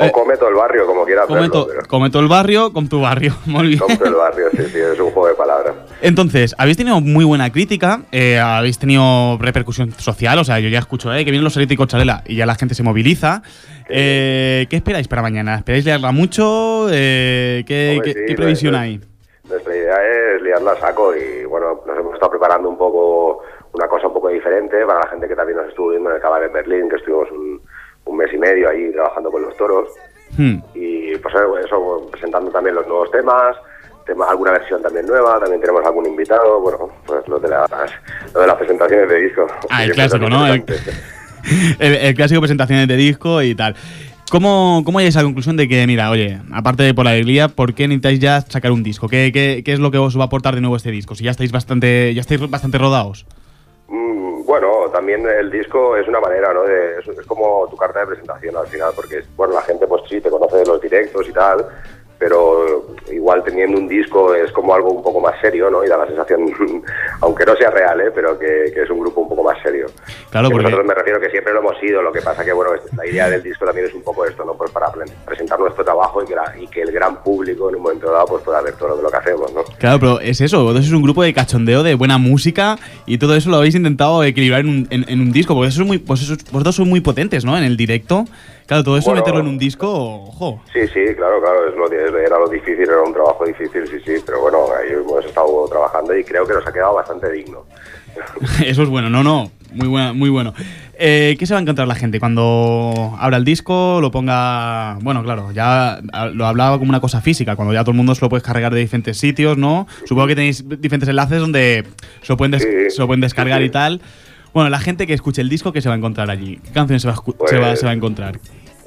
O Eh, Come tu el barrio, como quieras Come verlo. to, pero come to el barrio, con tu barrio. Muy bien. El barrio, sí, sí, es un juego de palabras. Entonces, habéis tenido muy buena crítica, eh, habéis tenido repercusión social, o sea, yo ya escucho eh, que vienen los eléctricos Chalela y ya la gente se moviliza. Eh, ¿Qué esperáis para mañana? ¿Esperáis liarla mucho? Eh, ¿Qué, Hombre, qué- sí, qué previsión pues, hay? Nuestra idea es liarla a saco y bueno, nos hemos estado preparando un poco, una cosa un poco diferente para la gente que también nos estuvo viendo en el Cabaret Berlín, que estuvimos un, un mes y medio ahí trabajando con los toros. Hmm. Y pues eso, presentando también los nuevos temas, tema- alguna versión también nueva, también tenemos algún invitado, bueno, pues lo de las, lo de las presentaciones de disco. Ah, el clásico, ¿no? El, el- el clásico presentaciones de disco y tal. ¿Cómo, ¿Cómo llegáis a la conclusión de que, mira, oye, aparte de por la alegría, ¿por qué necesitáis ya sacar un disco? ¿Qué, qué, qué es lo que os va a aportar de nuevo este disco? Si ya estáis bastante, ya estáis bastante rodados. Mm, Bueno, también el disco es una manera, ¿no? De- es, es como tu carta de presentación al final, porque, bueno, la gente pues sí te conoce de los directos y tal, pero igual teniendo un disco es como algo un poco más serio, ¿no? Y da la sensación, aunque no sea real, ¿eh? Pero que, que es un grupo un poco más serio. Claro, Que porque- Nosotros me refiero que siempre lo hemos sido, lo que pasa que, bueno, es- la idea del disco también es un poco esto, ¿no? Pues para pre- presentar nuestro trabajo y que, la- y que el gran público en un momento dado pues pueda ver todo lo, que hacemos, ¿no? Claro, pero es eso, vosotros sois un grupo de cachondeo, de buena música y todo eso lo habéis intentado equilibrar en un, en, en un disco, porque eso es muy, pues eso- vosotros sois muy potentes, ¿no? En el directo. Claro, todo eso Bueno. meterlo en un disco, ojo. Sí, sí, claro, claro, es lo, era lo difícil, era un trabajo difícil, sí, sí, pero bueno, ahí hemos estado trabajando y creo que nos ha quedado bastante digno. Eso es bueno, no, no, muy, buena, muy bueno. Eh, ¿Qué se va a encontrar la gente cuando abra el disco, lo ponga... Bueno, claro, ya ah, lo hablaba como una cosa física, cuando ya todo el mundo se lo puede cargar de diferentes sitios, ¿no? Supongo que tenéis diferentes enlaces donde se lo pueden, des- se lo pueden descargar y tal. Bueno, la gente que escuche el disco, ¿qué se va a encontrar allí? ¿Qué canciones se va a, se va- se va a encontrar?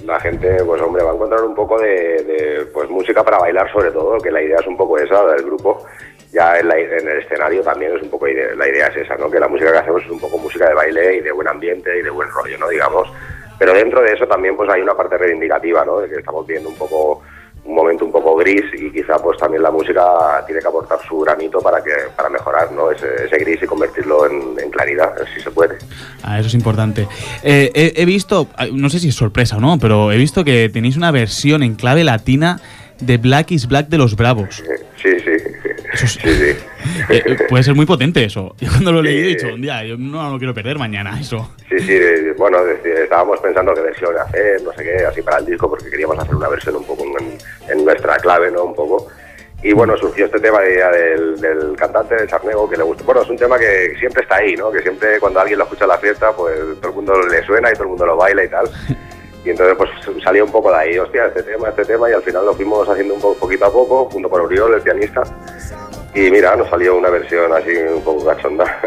La gente, pues hombre, va a encontrar un poco de, pues música para bailar sobre todo, que la idea es un poco esa del grupo. Ya en, la- en el escenario también es un poco, ide- la idea es esa, ¿no? Que la música que hacemos es un poco música de baile y de buen ambiente y de buen rollo, ¿no? Digamos. Pero dentro de eso también pues hay una parte reivindicativa, ¿no? De que estamos viendo un poco un momento un poco gris y quizá pues también la música tiene que aportar su granito para que para mejorar ¿no? ese, ese gris y convertirlo en, en claridad, si se puede. Ah, eso es importante. Eh, he, he visto, ah, no sé si es sorpresa o no, pero he visto que tenéis una versión en clave latina de Black is Black de los Bravos. Sí, sí. Eso es- Eh, eh, puede ser muy potente eso. Yo cuando lo leí he dicho, un día, yo no lo quiero perder mañana, eso. Sí, sí, bueno, estábamos pensando qué versión hacer, no sé qué, así para el disco, porque queríamos hacer una versión un poco en, en nuestra clave, ¿no? Un poco. Y bueno, surgió este tema de del, del cantante de Charnego, que le gusta. Bueno, es un tema que siempre está ahí, ¿no? Que siempre cuando alguien lo escucha en la fiesta, pues todo el mundo le suena y todo el mundo lo baila y tal. Y entonces pues salió un poco de ahí, hostia, este tema, este tema, y al final lo fuimos haciendo un poco, poquito a poco, junto con Oriol, el pianista. Y mira, nos salió una versión así un poco cachonda.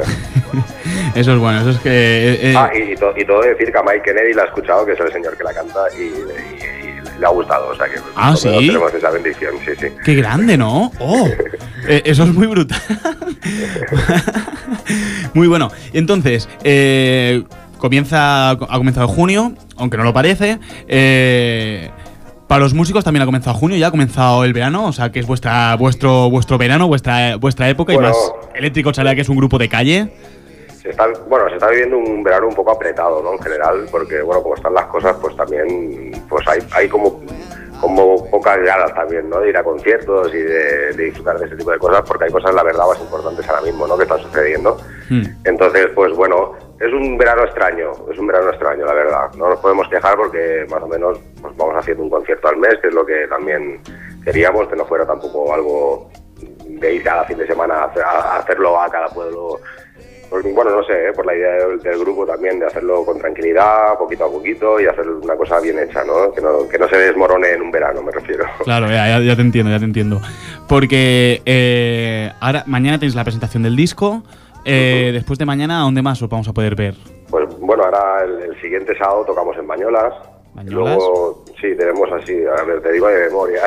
Eso es bueno, eso es que... eh, eh, Ah, y, y to- y todo decir que a Mike Kennedy la ha escuchado, que es el señor que la canta, y, le ha gustado, o sea que Ah, ¿sí? tenemos esa bendición, sí, sí. ¡Qué grande, ¿no? ¡Oh! Eh, eso es muy brutal. muy bueno. Entonces, eh, comienza, ha comenzado junio, aunque no lo parece. Eh, para los músicos también ha comenzado junio, ya ha comenzado el verano, o sea que es vuestra, vuestro, vuestro verano, vuestra, vuestra época Bueno. y más Eléctrico Chalea, que es un grupo de calle. Se está, bueno, se está viviendo un verano un poco apretado, ¿no? En general, porque, bueno, como están las cosas, pues también, pues hay, hay como, como pocas ganas también, ¿no? De ir a conciertos y de, de disfrutar de ese tipo de cosas, porque hay cosas, la verdad, más importantes ahora mismo, ¿no? Que están sucediendo. Entonces, pues bueno, es un verano extraño, es un verano extraño, la verdad. No nos podemos quejar porque más o menos pues vamos haciendo un concierto al mes, que es lo que también queríamos, que no fuera tampoco algo de ir cada fin de semana a, hacer- a hacerlo a cada pueblo. Porque, bueno, no sé, ¿eh? por la idea del, grupo también de hacerlo con tranquilidad, poquito a poquito y hacer una cosa bien hecha, ¿no? Que no, que no se desmorone en un verano, me refiero. Claro, ya- ya te entiendo, ya te entiendo. Porque eh, ahora, mañana tenéis la presentación del disco. Eh, Después de mañana, ¿a dónde más os vamos a poder ver? Pues bueno, ahora el, el siguiente sábado tocamos en Bañolas. ¿Bañolas? Luego, sí, tenemos así, a ver, te digo de memoria.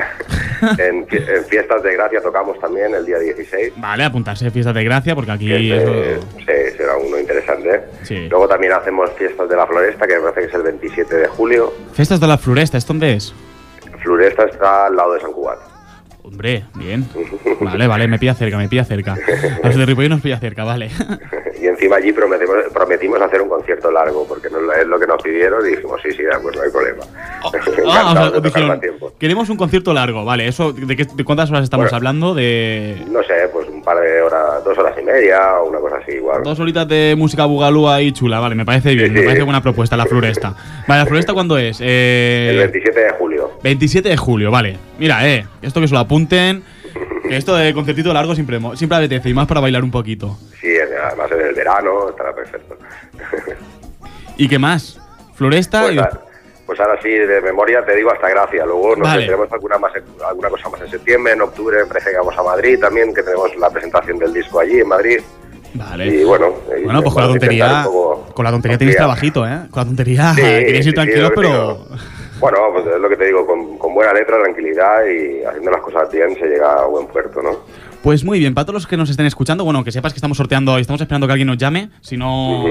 en, fie- en Fiestas de Gracia tocamos también el día 16. Vale, apuntarse fiestas de gracia, porque aquí ese- sí, será uno interesante. Sí. Luego también hacemos Fiestas de la Floresta, que me parece que es el 27 de julio. Fiestas de la Floresta, ¿esto dónde es? Floresta está al lado de San Cubat. Hombre, bien. Vale, vale, me pilla cerca, me pilla cerca. A los de Ripoll nos pilla cerca, vale. y encima allí prometemos, prometimos hacer un concierto largo, porque nos- es lo que nos pidieron y dijimos, sí, sí, de acuerdo, no hay problema. Ah, o sea, tiempo. queremos un concierto largo, vale. Eso, ¿de, qué- de cuántas horas estamos Bueno. hablando? De No sé, pues par de horas, dos horas y media o una cosa así igual. dos horitas de música bugalúa y chula, vale. Me parece bien, me sí. parece buena propuesta la floresta. Vale, ¿la floresta cuándo es? Eh, El 27 de julio. 27 de julio, vale. Mira, eh, esto que se lo apunten. Que esto de concertito largo siempre, siempre apetece y más para bailar un poquito. Sí, además en el verano estará perfecto. ¿Y qué más? Floresta Pues, y- a- pues ahora sí, de memoria te digo hasta gracia. Luego no sé, Vale. tenemos alguna, más, alguna cosa más en septiembre, en octubre me parece que vamos a Madrid también, que tenemos la presentación del disco allí en Madrid. Vale. Y bueno, Bueno, pues con la tontería. Con la tontería tenéis trabajito, ¿eh? Con la tontería Sí, queréis ir sí, tranquilos, pero. Bueno, pues es lo que te digo, con, con buena letra, tranquilidad y haciendo las cosas bien se llega a buen puerto, ¿no? Pues muy bien, para todos los que nos estén escuchando, bueno, que sepas que estamos sorteando, estamos esperando que alguien nos llame. Si no.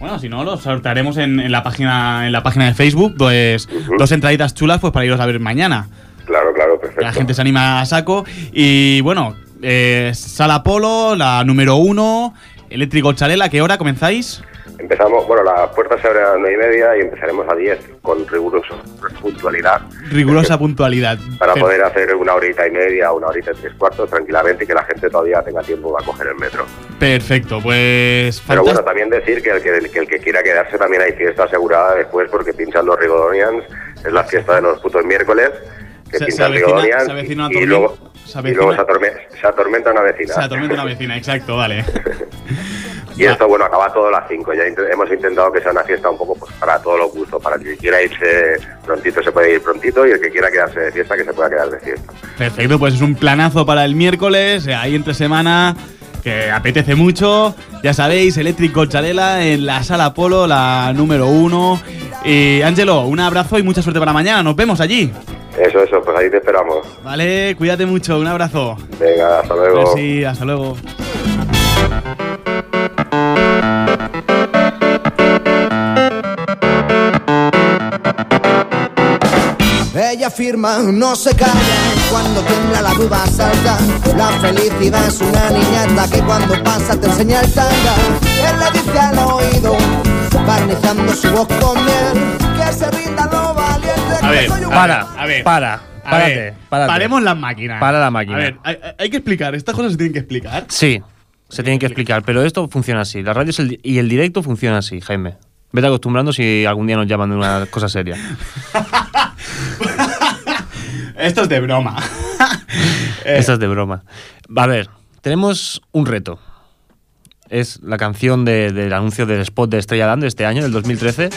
Bueno, si no, lo sortearemos en, en la página en la página de Facebook, pues dos entraditas chulas pues para iros a ver mañana. Claro, claro, Que la perfecto. gente se anima a saco. Y bueno, eh, Sala Polo, la número uno, Eléctrico Chalela, ¿qué hora comenzáis? Empezamos, bueno, las puertas se abren a las 9 y media y empezaremos a 10 con rigurosa puntualidad Rigurosa puntualidad. para Pero- poder hacer una horita y media, una horita y tres cuartos tranquilamente y que la gente todavía tenga tiempo a coger el metro. Perfecto, pues. Pero bueno, también decir que el que, que el que quiera quedarse también hay fiesta asegurada después porque pinchan los Rigodonians, es la fiesta de los putos miércoles, que Se- pinchan Rigodonians y tormenta- luego, se y luego se, avecina- atorme- se atormenta una vecina. Se atormenta una vecina, exacto, vale. Y esto, bueno, acaba todo a las 5. Ya int- hemos intentado que sea una fiesta un poco pues, para todos los gustos. Para el que quiera irse prontito se puede ir prontito y el que quiera quedarse de fiesta que se pueda quedar de fiesta. Perfecto, pues es un planazo para el miércoles, eh, ahí entre semana, que apetece mucho. Ya sabéis, Eléctrico Chalela en la sala Polo, la número uno. Y Ángelo, un abrazo y mucha suerte para mañana. Nos vemos allí. Eso, eso, pues ahí te esperamos. Vale, cuídate mucho, un abrazo. Venga, hasta luego. Pues sí, hasta luego. Ella afirma, no se calla, cuando tiembla la duda salta. La felicidad es una niñata que cuando pasa te enseña el tanga. Él le dice al oído, barnizando su voz con miel, que se rinda lo valiente. A ver, soy un- Para, a ver. para, A párate, ver, párate. Paremos las máquinas. Para la máquina. A ver, hay, hay que explicar, estas cosas se tienen que explicar. Sí, se tienen que explicar, pero esto funciona así. La radio es el y el directo funciona así, Jaime. Vete acostumbrando si algún día nos llaman de una cosa seria. Esto es de broma. Esto es de broma. A ver, tenemos un reto. Es la canción de- del anuncio del spot de Estrella Damm de este año, del 2013.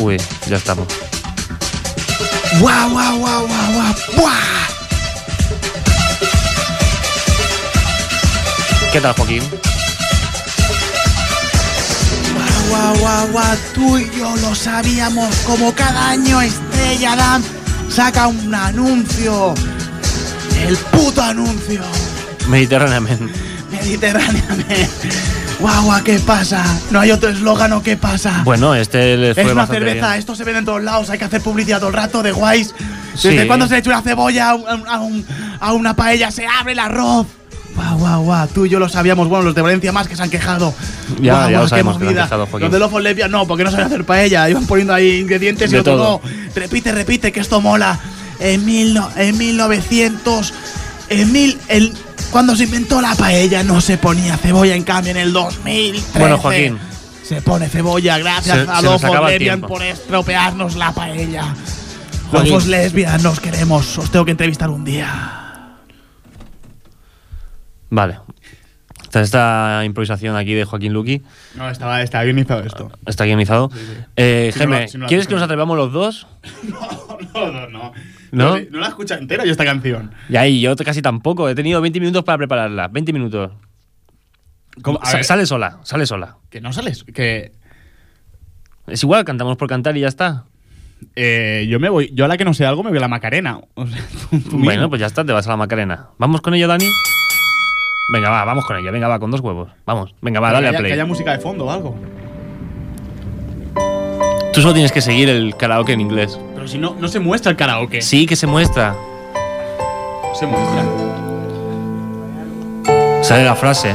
Uy, ya estamos. ¡Guau, guau, guau, guau, guau! ¿Qué tal, Joaquín? Guau, guau, guau, tú y yo lo sabíamos. Como cada año Estrella Damm saca un anuncio. El puto anuncio. Mediterráneamente. Mediterráneamente. Guau, guau, ¿qué pasa? No hay otro eslogan o qué pasa. Bueno, este fue es una bastante cerveza, bien. esto se vende en todos lados, hay que hacer publicidad todo el rato de guays. ¿Desde Sí. cuándo se le echa una cebolla a, un- a un- a una paella? Se abre el arroz. Guau, guau, guau, tú y yo lo sabíamos. Bueno, los de Valencia más que se han quejado. Ya, Guau, ya guau, lo sabemos que se han quejado, Joaquín. Los de Lofos Lepia no, porque no saben hacer paella. Iban poniendo ahí ingredientes y otro todo. no. Repite, repite, que esto mola. En, mil no- en 1900, en mil, en, cuando se inventó la paella no se ponía cebolla, en cambio en el 2013 Bueno, Joaquín. se pone cebolla. Gracias Se- a Lofos tiempo. por estropearnos la paella. Joaquín. Lofos Lesbian, nos queremos. Os tengo que entrevistar un día. Vale. Esta, esta improvisación aquí de Joaquín Luqui No, estaba, estaba guionizado esto. está guionizado. Eh, Si no la- Jaime, si no ¿quieres que nos atrevamos los dos? No, no, no. ¿No? No la escucha entera yo esta canción. Y ahí, yo casi tampoco. He tenido 20 minutos para prepararla. 20 minutos. Sa- sale sola, sale sola. Que no sales. Que Es igual, cantamos por cantar y ya está. eh, yo me voy. Yo a la que no sé algo me voy a la Macarena. O sea, tú- tú Bueno, mismo. pues ya está, te vas a la Macarena. ¿Vamos con ello, Dani? Venga, va, vamos con ella. Venga, va, con dos huevos. Vamos, venga, va, dale a play. Que haya música de fondo o algo. Tú solo tienes que seguir el karaoke en inglés. Pero si no, no se muestra el karaoke. Sí, que se muestra. No se muestra. Sale la frase.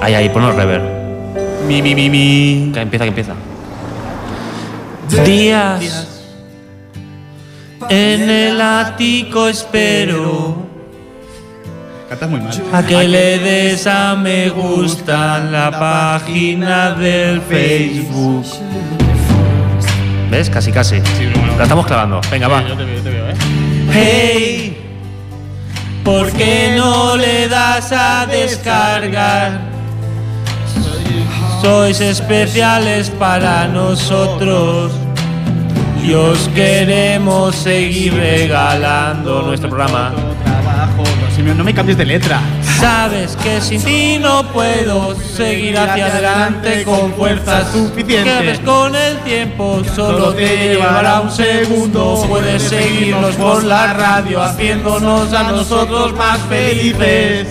Ahí, ahí, ponlo rever. Mi, mi, mi, mi. Que empieza, que empieza. Días. En el ático espero Cantas muy mal. a que le des a me gusta en la página del Facebook. ¿Ves? Casi, casi. La estamos clavando. Venga, va. Yo te veo, yo te veo, ¿eh? Hey, ¿por qué no le das a descargar? Sois especiales para nosotros y os queremos seguir regalando nuestro programa. No, si me- no me cambies de letra. Sabes que sin ti no puedo seguir hacia adelante con fuerza Suficiente. Que ves con el tiempo solo te llevará un segundo. Puedes seguirnos por la radio haciéndonos a nosotros más felices.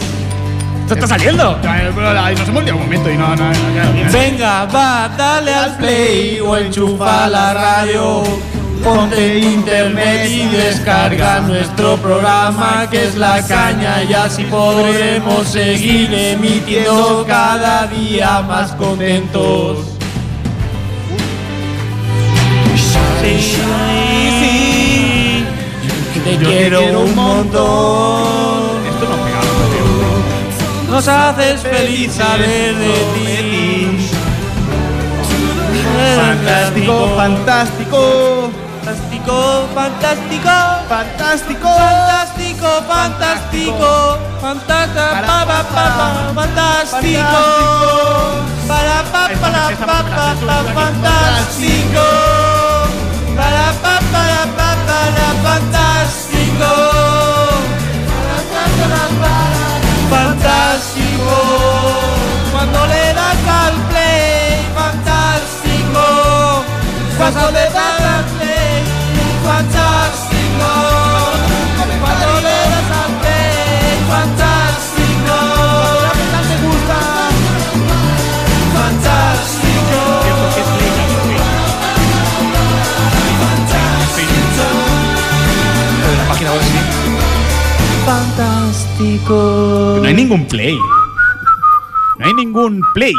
¡Esto está saliendo! Ay, pero, ay, Nos hemos liado un momento y no, no, no, claro, bien. Venga, va, dale al play o enchufa la radio. Ponte internet y descarga nuestro programa que es la caña y así podremos seguir emitiendo cada día más contentos. Sí, sí, te quiero un montón. Esto no pega. Nos haces feliz saber de ti. Fantástico, fantástico. Fantástico, fantástico, Fantástico. fantástico, fantástico, fantástico, fantástico, para pa, para pa, pa, pa, fantástico, para pa, para pa, para fantástico, fantástico, cuando le das al play, fantástico, cuando le das al play, No hay ningún play. No hay ningún play.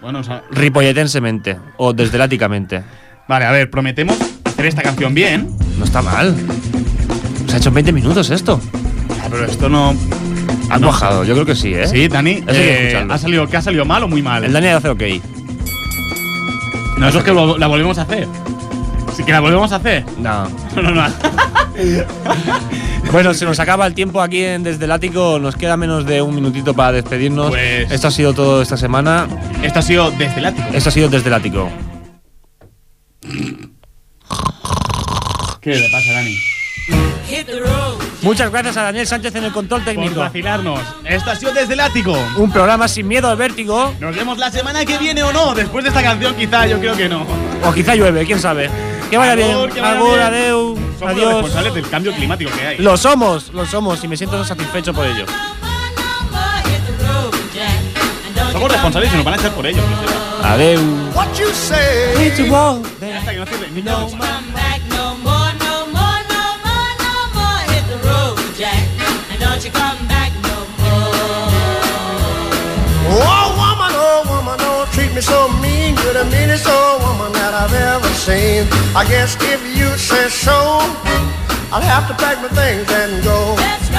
Bueno, o sea, Ripolletensemente o desdeláticamente. vale, a ver, prometemos hacer esta canción bien. No está mal. Se ha hecho en 20 minutos esto. Ya, pero esto no. Ha no. cuajado, yo creo que sí, ¿eh? Sí, Dani. Eh. ¿ha salido, ¿Qué ha salido mal o muy mal? El Dani hace ok. no, eso es que lo- la volvemos a hacer. Sí que la volvemos a hacer. No. No, no, no. Bueno, se nos acaba el tiempo aquí en Desde el Ático. Nos queda menos de un minutito para despedirnos. Pues- Esto ha sido todo esta semana. Esto ha sido desde el ático. Esto ha sido Desde el Ático. ¿Qué le pasa, Dani? Muchas gracias a Daniel Sánchez en el control Por técnico. vacilarnos. Esto ha sido desde el ático. Un programa sin miedo al vértigo. Nos vemos la semana que viene o no. Después de esta canción, quizá, yo creo que no. O quizá llueve, quién sabe. Que vaya bien. que vaya Agur, bien. adeu. Somos los Adiós. responsables del cambio climático que hay. Lo somos, lo somos y me siento satisfecho por ello. Somos responsables y nos van a echar por ello. que. Adeu. What you say? It's a wall. Ya está, que no cierre, ni no. Oh, woman, oh, woman, oh, treat me so mean. You're the meanest old woman that I've ever seen. I guess if you say so, I'll have to pack my things and go.